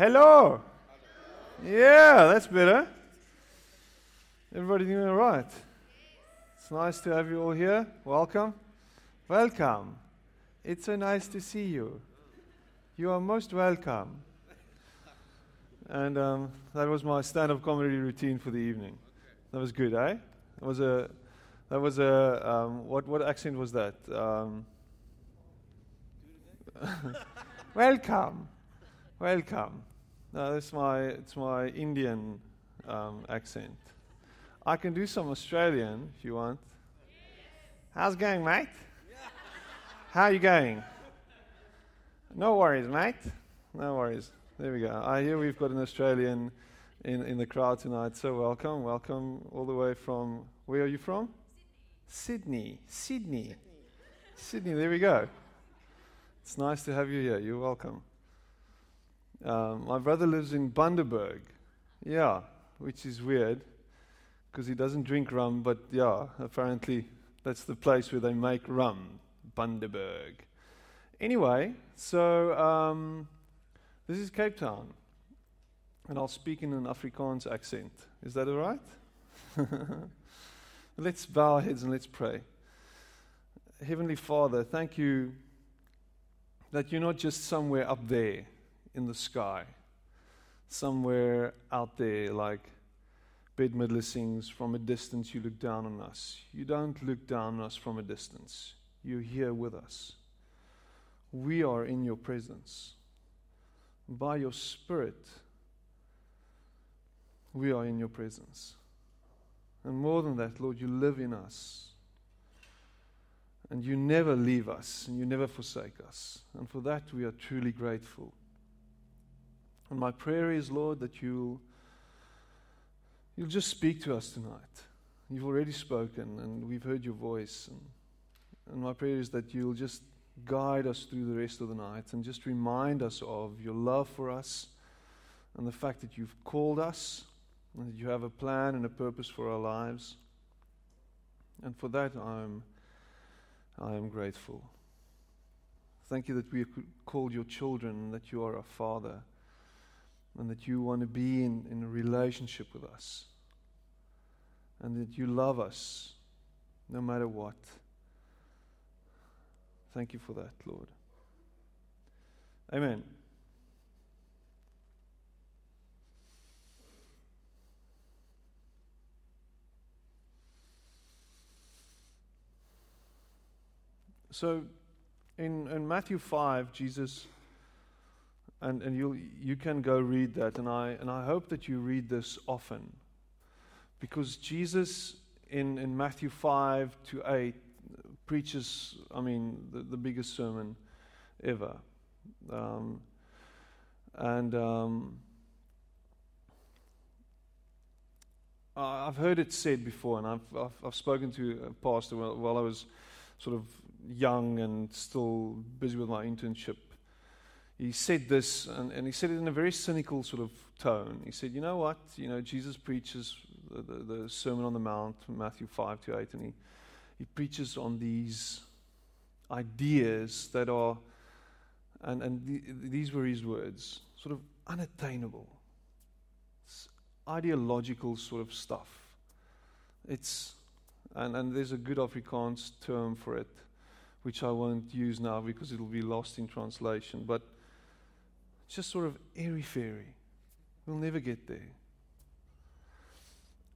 Hello. Yeah, that's better. Everybody doing all right? It's nice to have you all here. Welcome. Welcome. It's so nice to see you. You are most welcome. And um, that was my stand-up comedy routine for the evening. That was good, eh? That was a, that was a, um, what what accent was that? Um, welcome, welcome. No, that's my it's my Indian um, accent. I can do some Australian if you want. How's it going, mate? How are you going? No worries, mate. No worries. There we go. I hear we've got an Australian in, in the crowd tonight, so welcome. Welcome all the way from, where are you from? Sydney. Sydney. Sydney, Sydney there we go. It's nice to have you here. You're welcome. Um, my brother lives in Bundaberg. Yeah, which is weird because he doesn't drink rum, but yeah, apparently that's the place where they make rum, Bundaberg. Anyway, so um, this is Cape Town, and I'll speak in an Afrikaans accent. Is that all right? let's bow our heads and let's pray. Heavenly Father, thank you that you're not just somewhere up there in the sky, somewhere out there like Midler sings, from a distance you look down on us. You don't look down on us from a distance, you're here with us. We are in your presence. By your Spirit, we are in your presence. And more than that, Lord, you live in us. And you never leave us and you never forsake us. And for that, we are truly grateful. And my prayer is, Lord, that you'll, you'll just speak to us tonight. You've already spoken, and we've heard your voice. And, and my prayer is that you'll just guide us through the rest of the night and just remind us of your love for us and the fact that you've called us and that you have a plan and a purpose for our lives. And for that, I'm, I am grateful. Thank you that we are called your children and that you are our Father and that you want to be in, in a relationship with us and that you love us no matter what. Thank you for that, Lord. Amen. So, in, in Matthew 5, Jesus, and, and you you can go read that, and I, and I hope that you read this often. Because Jesus, in, in Matthew 5 to 8, preaches, I mean, the, the biggest sermon ever. Um, and um, I've heard it said before, and I've, I've, I've spoken to a pastor while, while I was sort of young and still busy with my internship. He said this, and, and he said it in a very cynical sort of tone. He said, You know what? You know, Jesus preaches the, the, the Sermon on the Mount, Matthew 5 to 8, and he, he preaches on these ideas that are, and, and the, these were his words, sort of unattainable. It's ideological sort of stuff. It's, and, and there's a good Afrikaans term for it, which I won't use now because it'll be lost in translation, but it's just sort of airy fairy. We'll never get there.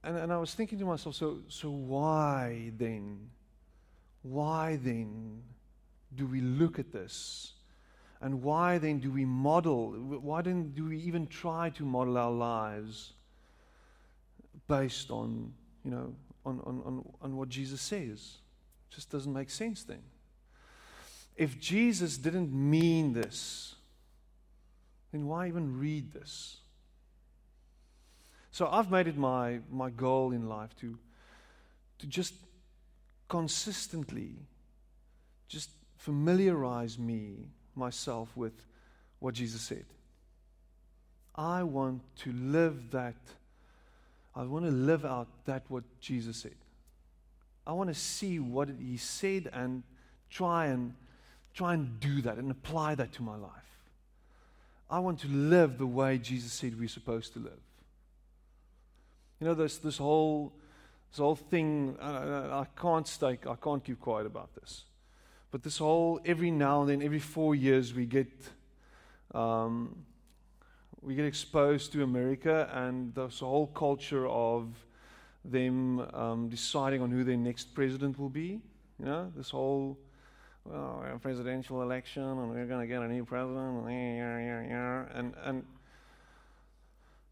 And, and I was thinking to myself, so, so why then? Why then do we look at this? And why then do we model? Why then do we even try to model our lives based on, you know, on, on, on, on what Jesus says? It just doesn't make sense then. If Jesus didn't mean this, then why even read this? So I've made it my, my goal in life to, to just consistently just familiarize me, myself, with what Jesus said. I want to live that. I want to live out that what Jesus said. I want to see what he said and try and try and do that and apply that to my life. I want to live the way Jesus said we're supposed to live. You know, this this whole this whole thing. I, I can't stay. I can't keep quiet about this. But this whole every now and then, every four years, we get um, we get exposed to America and this whole culture of them um, deciding on who their next president will be. You know, this whole well, a presidential election and we're going to get a new president, and and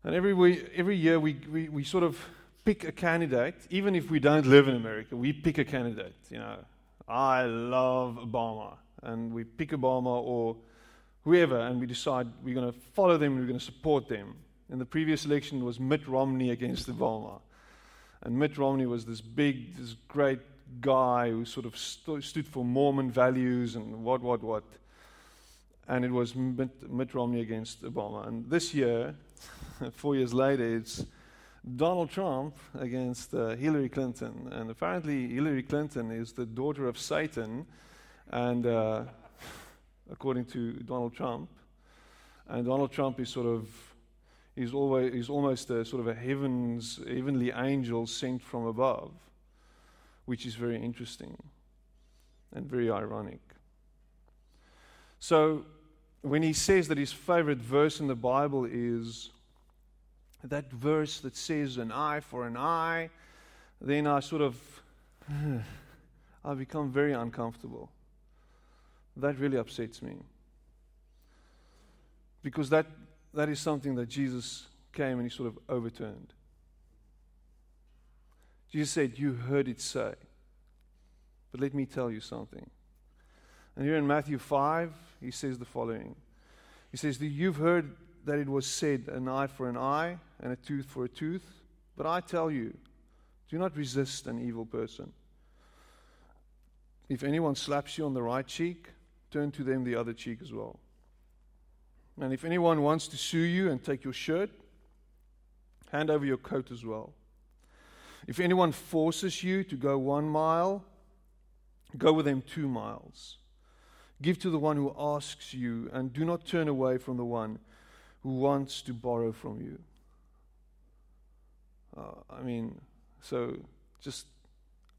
and every we, every year we, we we sort of pick a candidate, even if we don't live in America, we pick a candidate. You know, I love Obama, and we pick Obama or whoever, and we decide we're going to follow them, we're going to support them. In the previous election was Mitt Romney against Obama. And Mitt Romney was this big, this great guy who sort of st- stood for Mormon values and what, what, what. And it was Mitt, Mitt Romney against Obama. And this year, four years later, it's Donald Trump against uh, Hillary Clinton. And apparently, Hillary Clinton is the daughter of Satan. And uh, according to Donald Trump. And Donald Trump is sort of he's always he's almost a sort of a heavens heavenly angel sent from above, which is very interesting and very ironic. So when he says that his favorite verse in the Bible is that verse that says an eye for an eye, then I sort of I become very uncomfortable. That really upsets me. Because that, that is something that Jesus came and he sort of overturned. Jesus said, You heard it say. But let me tell you something. And here in Matthew 5, he says the following He says, You've heard that it was said, an eye for an eye and a tooth for a tooth. But I tell you, do not resist an evil person. If anyone slaps you on the right cheek, turn to them the other cheek as well. And if anyone wants to sue you and take your shirt, hand over your coat as well. If anyone forces you to go one mile, go with them two miles. Give to the one who asks you, and do not turn away from the one who wants to borrow from you. Uh, I mean, so just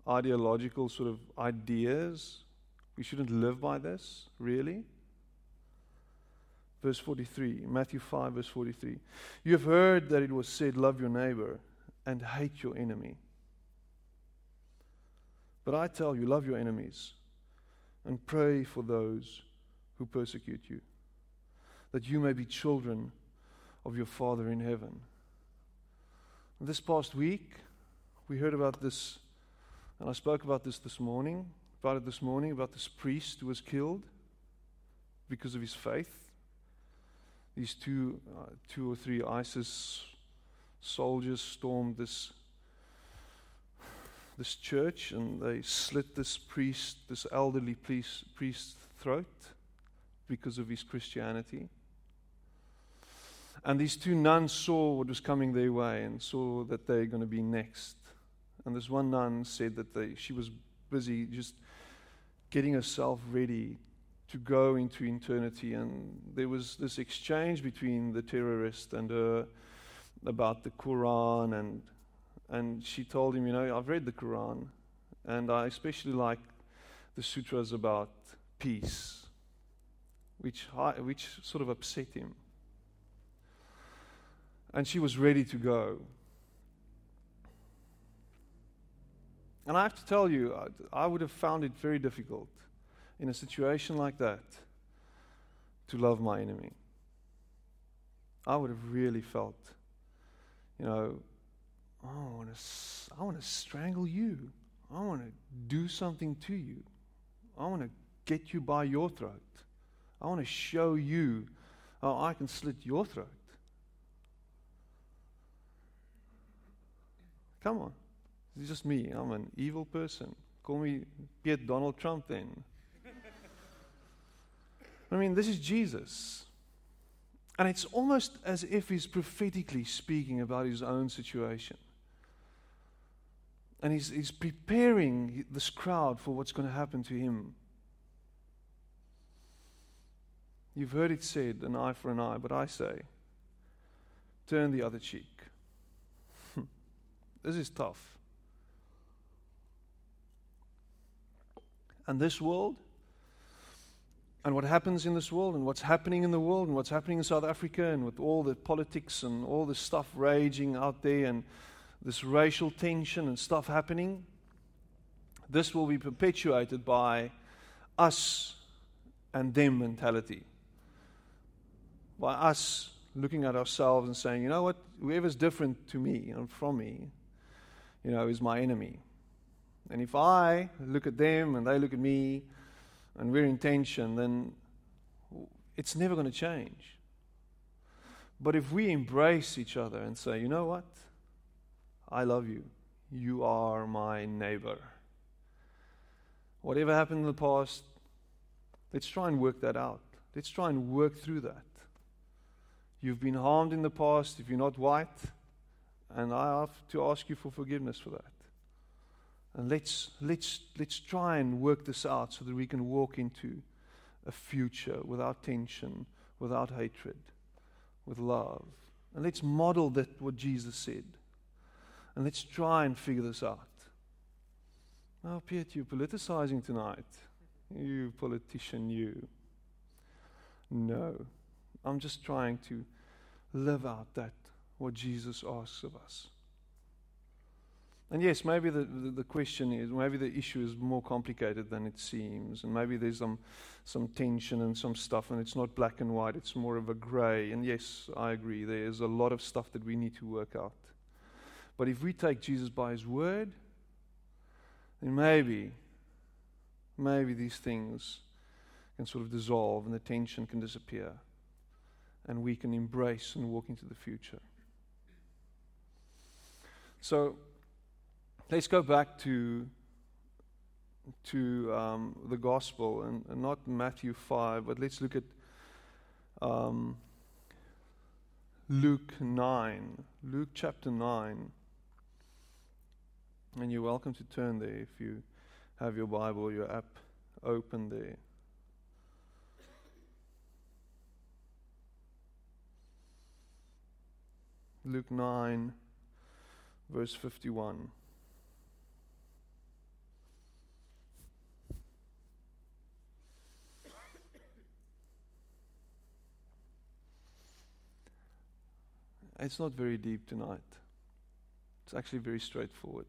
ideological sort of ideas we shouldn't live by this, really? Verse 43, Matthew 5, verse 43. You have heard that it was said, Love your neighbor and hate your enemy. But I tell you, love your enemies and pray for those who persecute you, that you may be children of your Father in heaven. This past week, we heard about this, and I spoke about this this morning about it this morning about this priest who was killed because of his faith. These two, uh, two or three ISIS soldiers stormed this this church and they slit this priest, this elderly priest, priest's throat because of his Christianity. And these two nuns saw what was coming their way and saw that they're going to be next. And this one nun said that they, she was busy just getting herself ready to go into eternity. And there was this exchange between the terrorist and her about the Quran. And, and she told him, You know, I've read the Quran, and I especially like the sutras about peace, which, which sort of upset him. And she was ready to go. And I have to tell you, I, I would have found it very difficult in a situation like that to love my enemy. I would have really felt, you know, oh, I want to, I want to strangle you. I want to do something to you. I want to get you by your throat. I want to show you. how I can slit your throat. Come on. It's just me. I'm an evil person. Call me Piet Donald Trump then. I mean, this is Jesus. And it's almost as if he's prophetically speaking about his own situation. And he's, he's preparing this crowd for what's going to happen to him. You've heard it said, an eye for an eye, but I say, turn the other cheek. Hmm. this is tough. And this world, and what happens in this world, and what's happening in the world, and what's happening in South Africa, and with all the politics and all the stuff raging out there, and this racial tension and stuff happening, this will be perpetuated by us and them mentality by us looking at ourselves and saying, you know what, whoever's different to me and from me, you know, is my enemy. And if I look at them and they look at me and we're in tension, then it's never going to change. But if we embrace each other and say, you know what, I love you, you are my neighbor. Whatever happened in the past, let's try and work that out. Let's try and work through that. You've been harmed in the past if you're not white, and I have to ask you for forgiveness for that. And let's, let's, let's try and work this out so that we can walk into a future without tension, without hatred, with love. And let's model that what Jesus said. And let's try and figure this out. Oh, Piet, you're politicizing tonight. You politician, you. No. I'm just trying to live out that, what Jesus asks of us. And yes, maybe the, the, the, question is, maybe the issue is more complicated than it seems, and maybe there's some, some tension and some stuff, and it's not black and white, it's more of a gray. And yes, I agree, there's a lot of stuff that we need to work out. But if we take Jesus by his word, then maybe, maybe these things can sort of dissolve and the tension can disappear and we can embrace and walk into the future. So let's go back to to um, the gospel and, and, not Matthew five, but let's look at um, Luke nine, Luke chapter nine, and you're welcome to turn there if you have your Bible, your app open there. Luke 9, verse 51. It's not very deep tonight. It's actually very straightforward.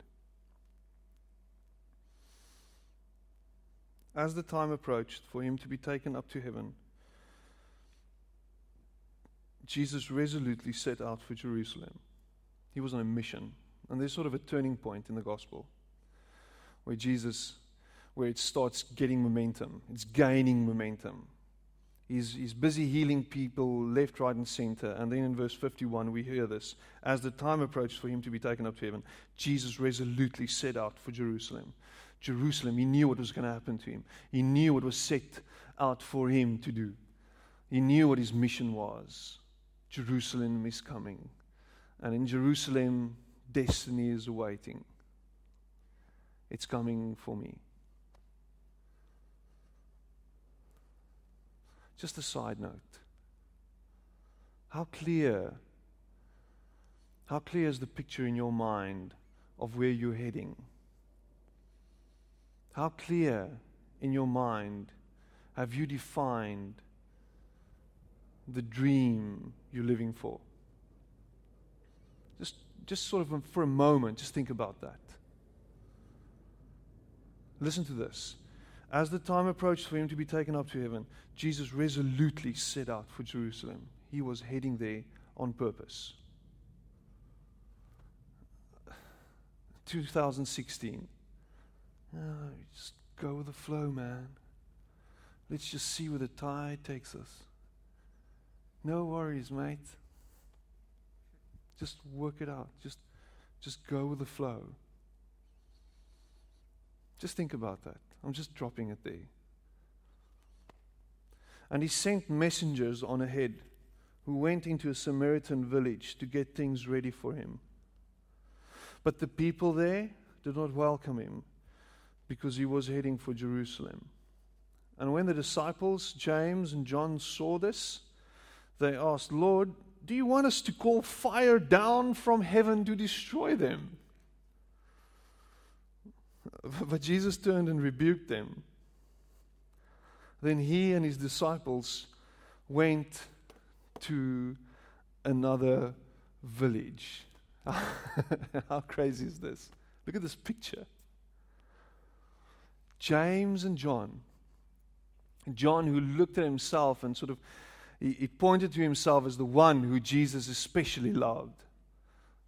As the time approached for him to be taken up to heaven, Jesus resolutely set out for Jerusalem. He was on a mission. And there's sort of a turning point in the gospel where Jesus, where it starts getting momentum, it's gaining momentum. He's, he's busy healing people left, right, and center. And then in verse 51, we hear this. As the time approached for him to be taken up to heaven, Jesus resolutely set out for Jerusalem. Jerusalem, he knew what was going to happen to him, he knew what was set out for him to do, he knew what his mission was. Jerusalem is coming. And in Jerusalem, destiny is awaiting. It's coming for me. Just a side note. How clear, how clear is the picture in your mind of where you're heading? How clear in your mind have you defined the dream you're living for. Just, just sort of for a moment, just think about that. Listen to this. As the time approached for him to be taken up to heaven, Jesus resolutely set out for Jerusalem. He was heading there on purpose. 2016. Oh, ah, just go with the flow, man. Let's just see where the tide takes us. No worries, mate. Just work it out. Just, just go with the flow. Just think about that. I'm just dropping it there. And he sent messengers on ahead who went into a Samaritan village to get things ready for him. But the people there did not welcome him because he was heading for Jerusalem. And when the disciples, James and John, saw this, they asked, Lord, do you want us to call fire down from heaven to destroy them? But Jesus turned and rebuked them. Then he and his disciples went to another village. How crazy is this? Look at this picture. James and John. John, who looked at himself and sort of he, he pointed to himself as the one who Jesus especially loved.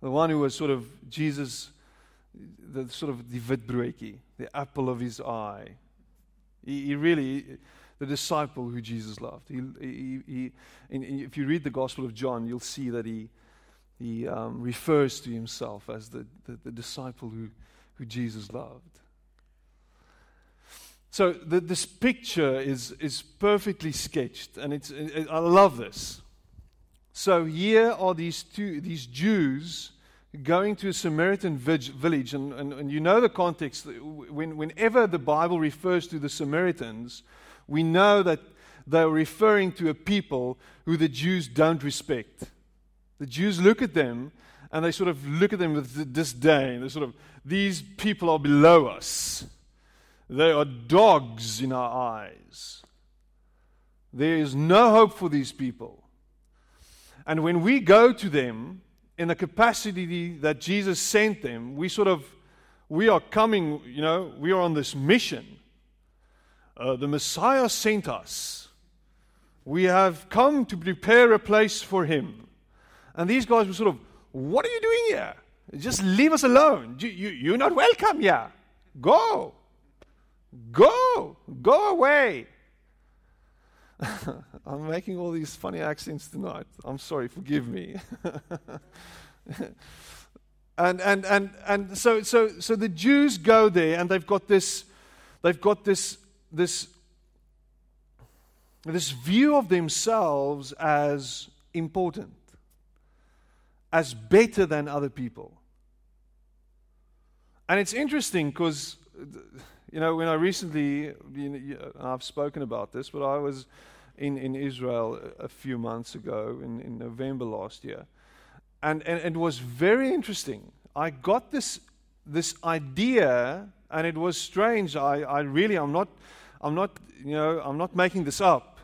The one who was sort of Jesus, the sort of the witbroodjie, the apple of his eye. He, he really, the disciple who Jesus loved. He, he, he, if you read the Gospel of John, you'll see that he, he um, refers to himself as the, the, the disciple who, who Jesus loved. So the, this picture is, is perfectly sketched, and it's, it, I love this. So here are these, two, these Jews going to a Samaritan village, and, and, and you know the context. Uh, when, whenever the Bible refers to the Samaritans, we know that they're referring to a people who the Jews don't respect. The Jews look at them and they sort of look at them with disdain. They sort of, these people are below us. They are dogs in our eyes. There is no hope for these people. And when we go to them in the capacity that Jesus sent them, we sort of, we are coming, you know, we are on this mission. Uh, the Messiah sent us. We have come to prepare a place for him. And these guys were sort of, What are you doing here? Just leave us alone. You, you, you're not welcome here. Go. Go. Go away. I'm making all these funny accents tonight. I'm sorry, forgive me. and and and and so so so the Jews go there and they've got this they've got this this this view of themselves as important as better than other people. And it's interesting because, you know, when I recently, you know, I've spoken about this, but I was in, in Israel a few months ago, in, in November last year. And, and, and it was very interesting. I got this, this idea, and it was strange. I, I really, I'm not, I'm not, you know, I'm not making this up.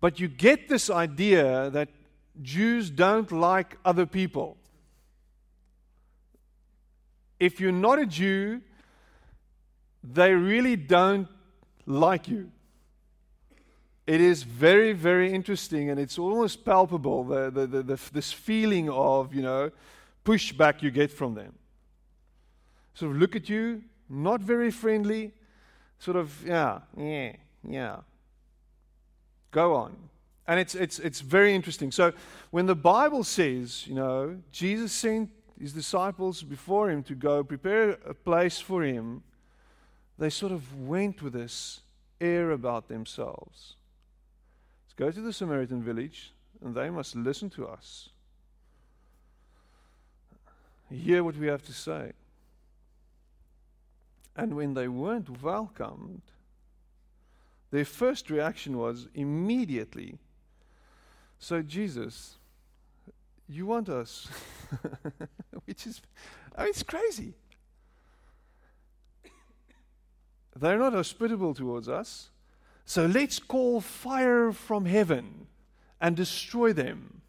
But you get this idea that Jews don't like other people. If you're not a Jew, they really don't like you. It is very, very interesting, and it's almost palpable the, the, the, the, this feeling of, you know, pushback you get from them. Sort of look at you, not very friendly, sort of, yeah, yeah, yeah. Go on. And it's, it's, it's very interesting. So when the Bible says, you know, Jesus sent his disciples before him to go prepare a place for him, they sort of went with this air about themselves. Let's go to the Samaritan village, and they must listen to us. Hear what we have to say. And when they weren't welcomed, their first reaction was immediately so, Jesus, you want us, which is, I mean, it's crazy. They're not hospitable towards us. So let's call fire from heaven and destroy them.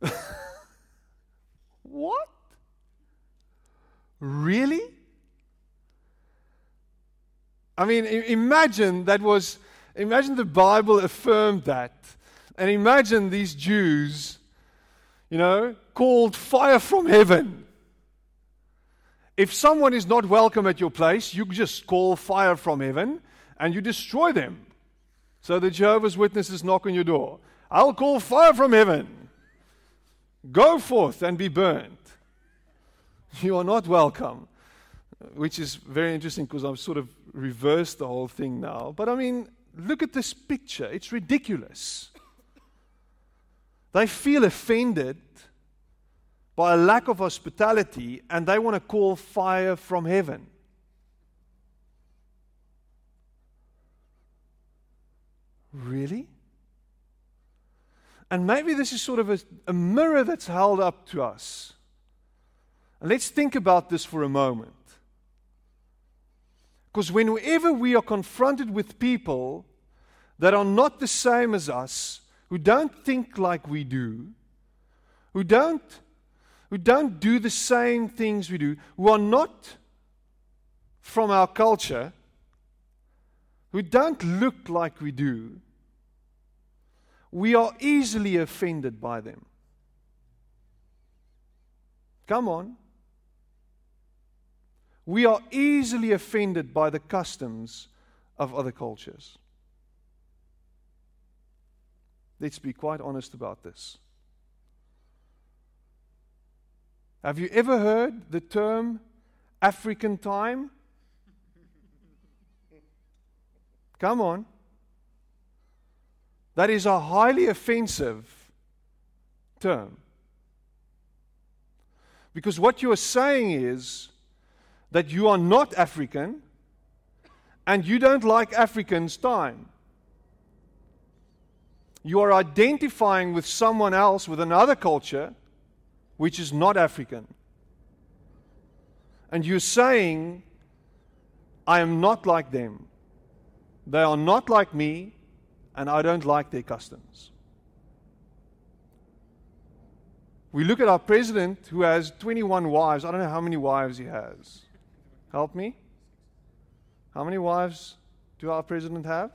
what? Really? I mean, imagine that was, imagine the Bible affirmed that. And imagine these Jews, you know, called fire from heaven. If someone is not welcome at your place, you just call fire from heaven and you destroy them. So the Jehovah's Witnesses knock on your door. I'll call fire from heaven. Go forth and be burned. You are not welcome. Which is very interesting because I've sort of reversed the whole thing now. But I mean, look at this picture. It's ridiculous. They feel offended by a lack of hospitality and they want to call fire from heaven. Really? And maybe this is sort of a, a, mirror that's held up to us. And let's think about this for a moment. Because whenever we are confronted with people that are not the same as us, who don't think like we do, who don't, who don't do the same things we do, who are not from our culture, who don't look like we do, we are easily offended by them. Come on. We are easily offended by the customs of other cultures. Let's be quite honest about this. Have you ever heard the term African time? Come on. That is a highly offensive term. Because what you are saying is that you are not African and you don't like Africans' time. You are identifying with someone else, with another culture, which is not African. And you're saying, I am not like them. They are not like me and I don't like their customs. We look at our president who has 21 wives. I don't know how many wives he has. Help me. How many wives do our president have?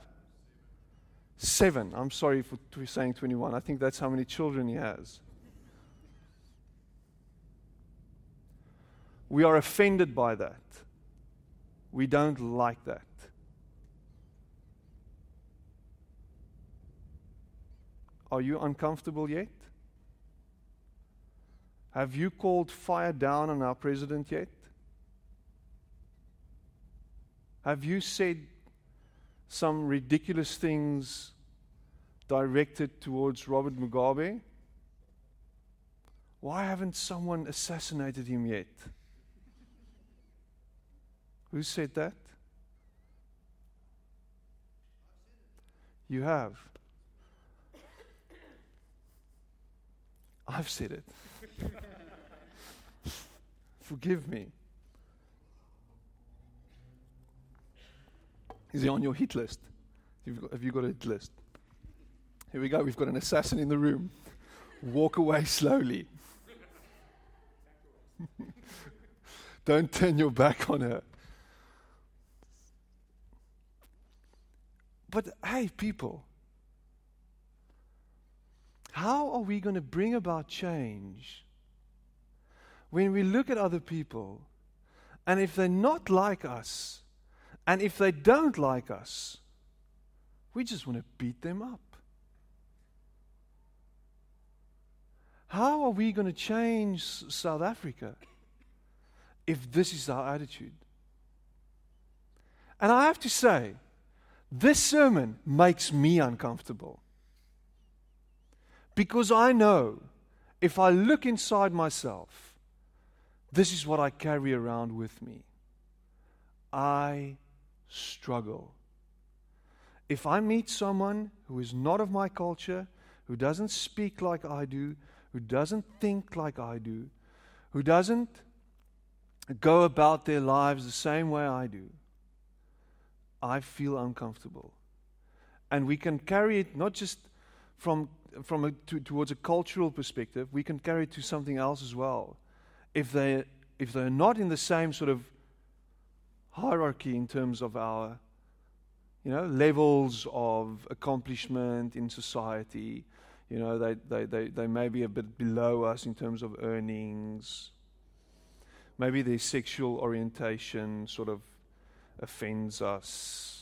Seven. I'm sorry for saying 21. I think that's how many children he has. We are offended by that. We don't like that. Are you uncomfortable yet? Have you called fire down on our president yet? Have you said some ridiculous things directed towards Robert Mugabe? Why haven't someone assassinated him yet? Who said that? You have. I've said it. Forgive me. Is he on your hit list? Have you, got, a hit list? Here we go. We've got an assassin in the room. Walk away slowly. Don't turn your back on her. But hey, people, how are we going to bring about change when we look at other people and if they're not like us and if they don't like us, we just want to beat them up? How are we going to change South Africa if this is our attitude? And I have to say, this sermon makes me uncomfortable. Because I know if I look inside myself, this is what I carry around with me. I struggle. If I meet someone who is not of my culture, who doesn't speak like I do, who doesn't think like I do, who doesn't go about their lives the same way I do, I feel uncomfortable. And we can carry it not just from from a, to, towards a cultural perspective, we can carry it to something else as well. If they if they're not in the same sort of hierarchy in terms of our you know levels of accomplishment in society, you know they, they, they, they may be a bit below us in terms of earnings. Maybe their sexual orientation sort of offends us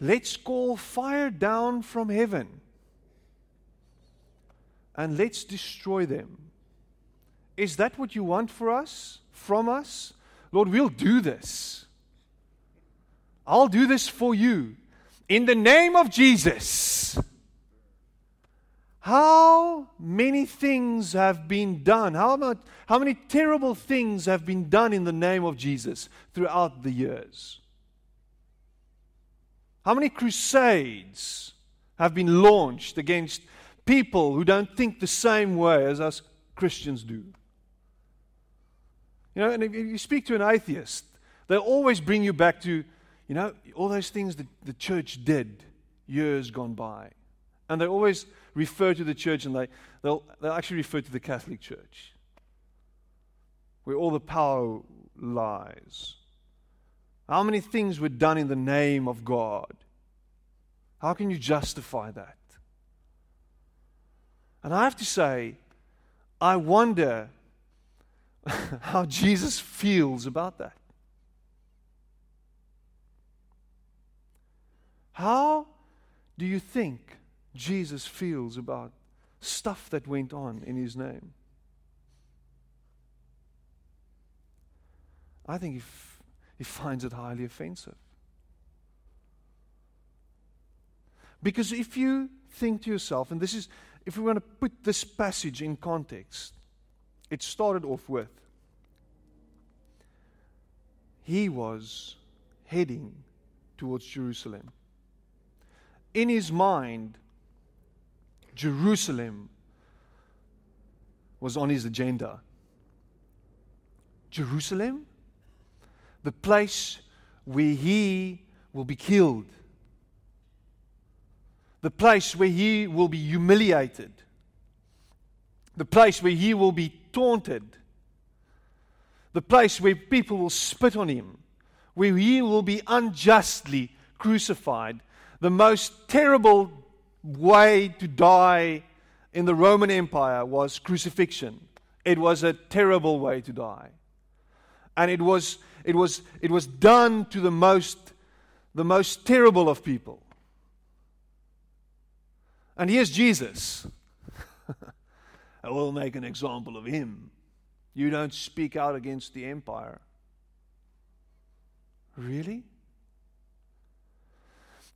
let's call fire down from heaven and let's destroy them. Is that what you want for us? From us? Lord, we'll do this. I'll do this for you. In the name of Jesus. How many things have been done? How, how many terrible things have been done in the name of Jesus throughout the years? How many crusades have been launched against people who don't think the same way as us Christians do? You know, and if you speak to an atheist, they'll always bring you back to, you know, all those things that the church did years gone by. And they always refer to the church and they, they'll, they'll actually refer to the Catholic Church, where all the power lies. How many things were done in the name of God? How can you justify that? And I have to say, I wonder how Jesus feels about that. How do you think Jesus feels about stuff that went on in his name? I think he, f- he finds it highly offensive. Because if you think to yourself, and this is, if we want to put this passage in context, it started off with he was heading towards Jerusalem. In his mind, Jerusalem was on his agenda. Jerusalem? The place where he will be killed. The place where he will be humiliated, the place where he will be taunted, the place where people will spit on him, where he will be unjustly crucified, the most terrible way to die in the Roman Empire was crucifixion. It was a terrible way to die. And it was, it was, it was done to the most, the most terrible of people. And here's Jesus. I will make an example of him. You don't speak out against the empire. Really?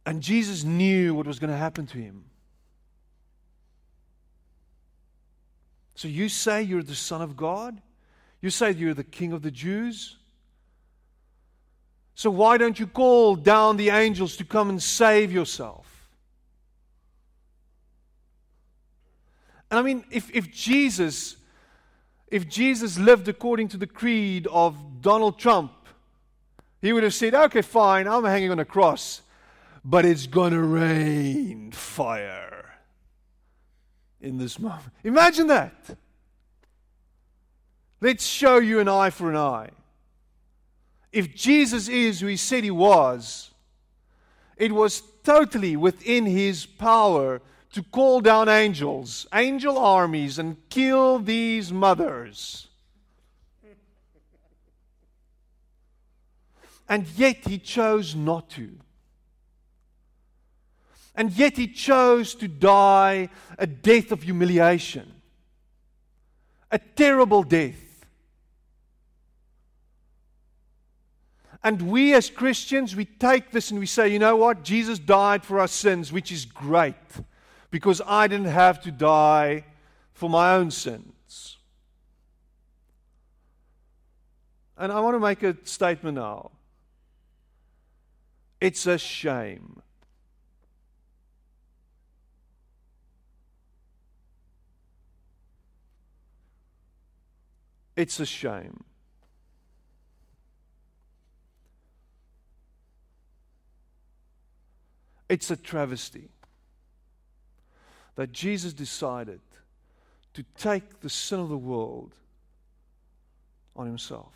And Jesus knew what was going to happen to him. So you say you're the Son of God? You say you're the King of the Jews? So why don't you call down the angels to come and save yourself? And I mean, if, if Jesus, if Jesus lived according to the creed of Donald Trump, he would have said, okay, fine, I'm hanging on a cross, but it's going to rain fire in this moment. Imagine that. Let's show you an eye for an eye. If Jesus is who he said he was, it was totally within his power to call down angels, angel armies, and kill these mothers. And yet he chose not to. And yet he chose to die a death of humiliation, a terrible death. And we as Christians, we take this and we say, you know what? Jesus died for our sins, which is great because I didn't have to die for my own sins. And I want to make a statement now. It's a shame. It's a shame. It's a travesty that Jesus decided to take the sin of the world on himself.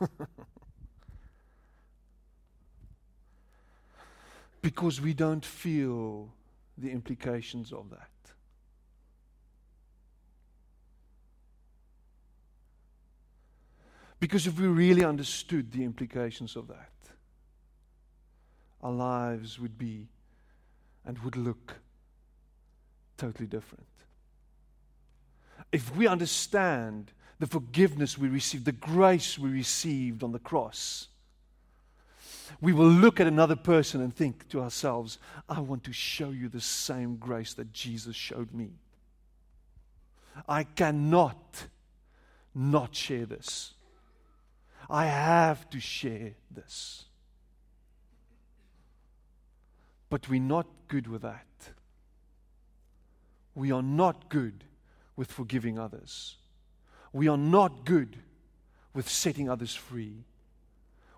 because we don't feel the implications of that. Because if we really understood the implications of that, our lives would be and would look totally different. If we understand the forgiveness we received, the grace we received on the cross, we will look at another person and think to ourselves, I want to show you the same grace that Jesus showed me. I cannot not share this. I have to share this. But we're not good with that. We are not good with forgiving others. We are not good with setting others free.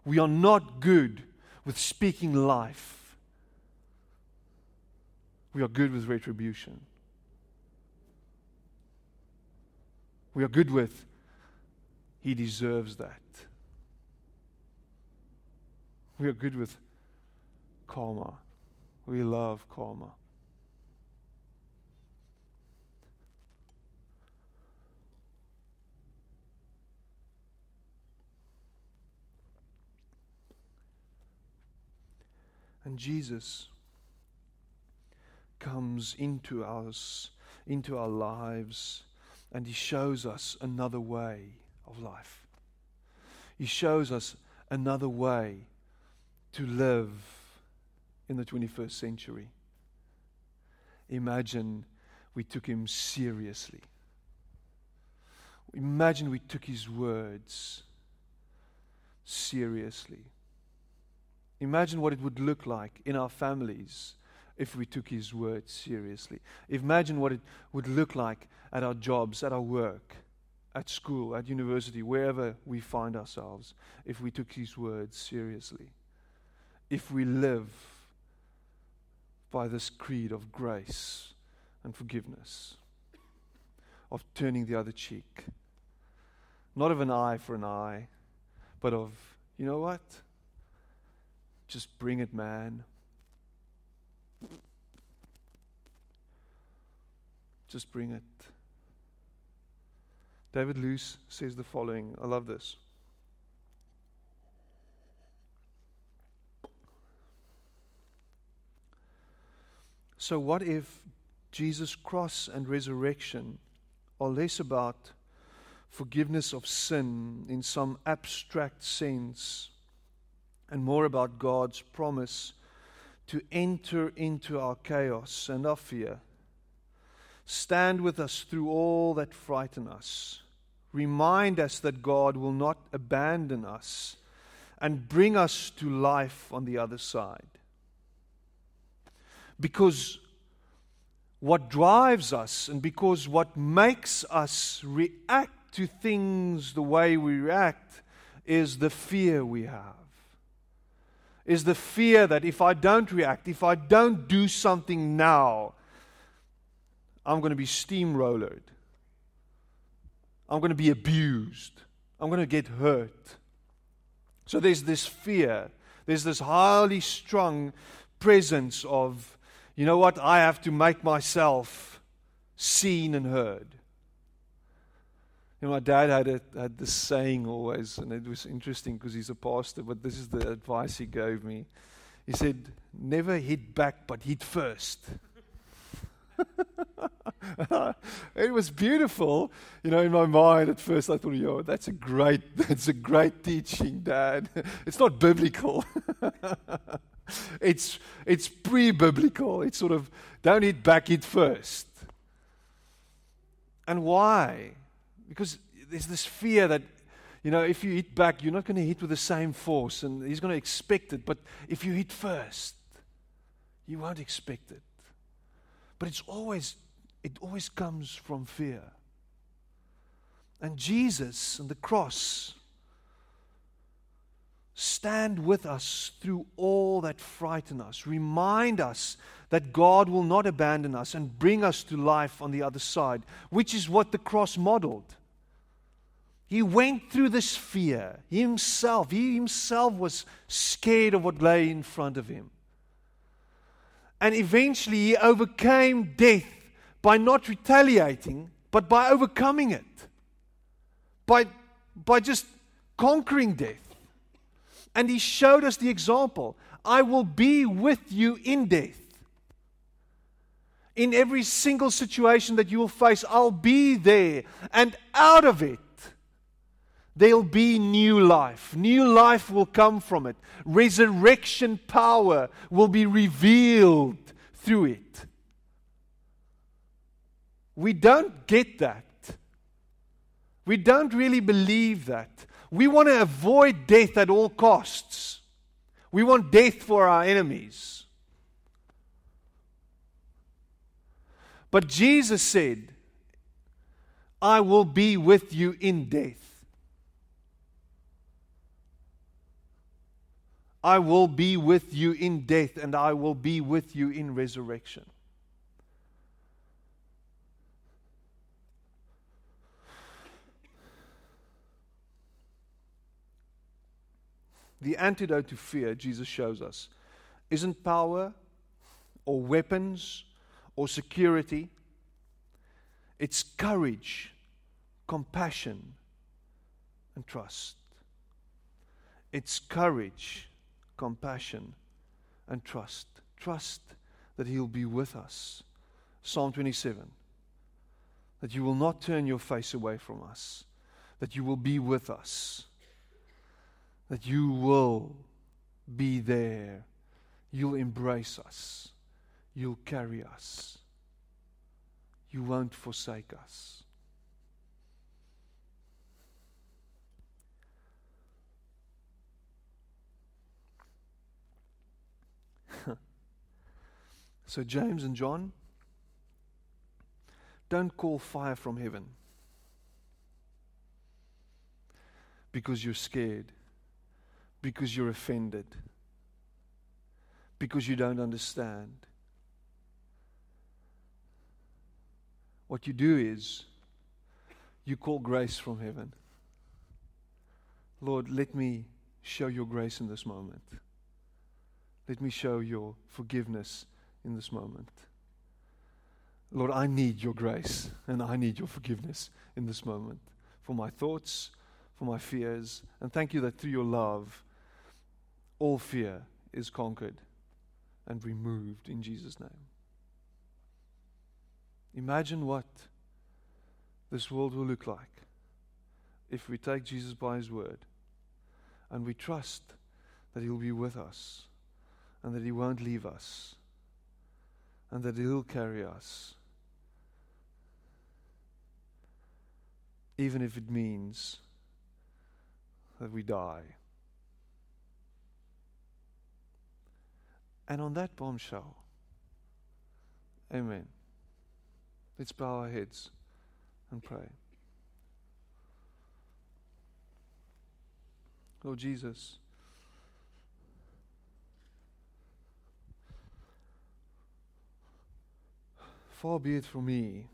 We are not good with speaking life. We are good with retribution. We are good with, He deserves that. We are good with karma. We love karma. And Jesus comes into us, into our lives, and He shows us another way of life. He shows us another way to live in the 21st century. Imagine we took Him seriously. Imagine we took His words seriously. Imagine what it would look like in our families if we took His word seriously. Imagine what it would look like at our jobs, at our work, at school, at university, wherever we find ourselves, if we took His word seriously. If we live by this creed of grace and forgiveness, of turning the other cheek, not of an eye for an eye, but of, you know what? Just bring it, man. Just bring it. David Lose says the following. I love this. So, what if Jesus' cross and resurrection are less about forgiveness of sin in some abstract sense and more about God's promise to enter into our chaos and our fear. Stand with us through all that frighten us. Remind us that God will not abandon us and bring us to life on the other side. Because what drives us and because what makes us react to things the way we react is the fear we have is the fear that if I don't react, if I don't do something now, I'm going to be steamrollered. I'm going to be abused. I'm going to get hurt. So there's this fear. There's this highly strong presence of, you know what, I have to make myself seen and heard. You know, my dad had, a, had this saying always, and it was interesting because he's a pastor, but this is the advice he gave me. He said, Never hit back, but hit first. it was beautiful, you know, in my mind at first. I thought, yo, that's a great, that's a great teaching, Dad. It's not biblical. it's it's pre-biblical. It's sort of don't hit back, hit first. And why? Because there's this fear that, you know, if you hit back, you're not going to hit with the same force, and he's going to expect it. But if you hit first, you won't expect it. But it's always, it always comes from fear. And Jesus and the cross stand with us through all that frighten us. Remind us that God will not abandon us and bring us to life on the other side, which is what the cross modeled. He went through this fear himself. He himself was scared of what lay in front of him. And eventually he overcame death by not retaliating, but by overcoming it. By, by just conquering death. And he showed us the example I will be with you in death. In every single situation that you will face, I'll be there. And out of it, there'll be new life. New life will come from it. Resurrection power will be revealed through it. We don't get that. We don't really believe that. We want to avoid death at all costs. We want death for our enemies. But Jesus said, I will be with you in death. I will be with you in death, and I will be with you in resurrection. The antidote to fear, Jesus shows us, isn't power or weapons or security. It's courage, compassion, and trust. It's courage, compassion, and trust. Trust that He'll be with us. Psalm 27 that you will not turn your face away from us, that you will be with us that you will be there. You'll embrace us. You'll carry us. You won't forsake us. so, James and John, don't call fire from heaven because you're scared because you're offended, because you don't understand. What you do is you call grace from heaven. Lord, let me show your grace in this moment. Let me show your forgiveness in this moment. Lord, I need your grace and I need your forgiveness in this moment for my thoughts, for my fears. And thank you that through your love, all fear is conquered and removed in Jesus' name. Imagine what this world will look like if we take Jesus by his word and we trust that he'll be with us and that he won't leave us and that he'll carry us. Even if it means that we die. And on that bombshell, amen. Let's bow our heads and pray. Lord Jesus, far be it from me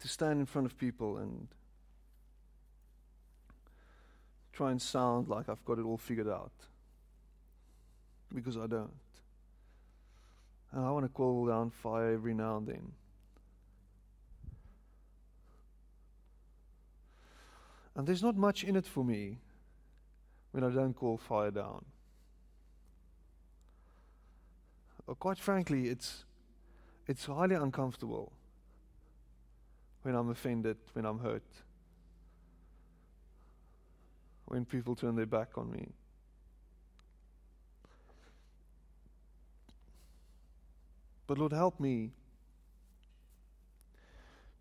to stand in front of people and try and sound like I've got it all figured out. Because I don't. And I want to call down fire every now and then. And there's not much in it for me when I don't call fire down. Or quite frankly, it's, it's highly uncomfortable when I'm offended, when I'm hurt when people turn their back on me. But Lord, help me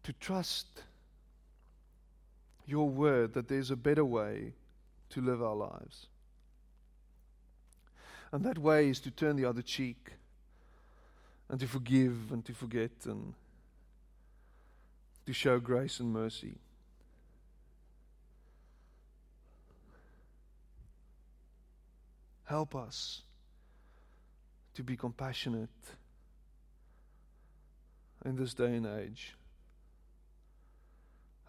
to trust your word that there's a better way to live our lives. And that way is to turn the other cheek and to forgive and to forget and to show grace and mercy. Help us to be compassionate in this day and age.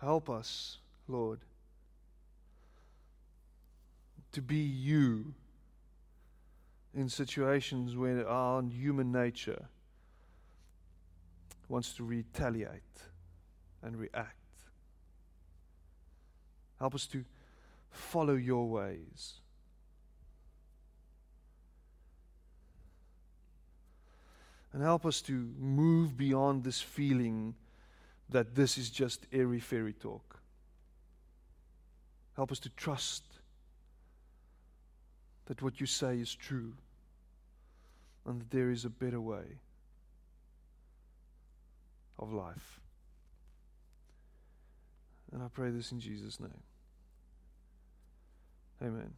Help us, Lord, to be you in situations where our human nature wants to retaliate and react. Help us to follow your ways. And help us to move beyond this feeling that this is just airy fairy talk. Help us to trust that what you say is true and that there is a better way of life. And I pray this in Jesus' name. Amen.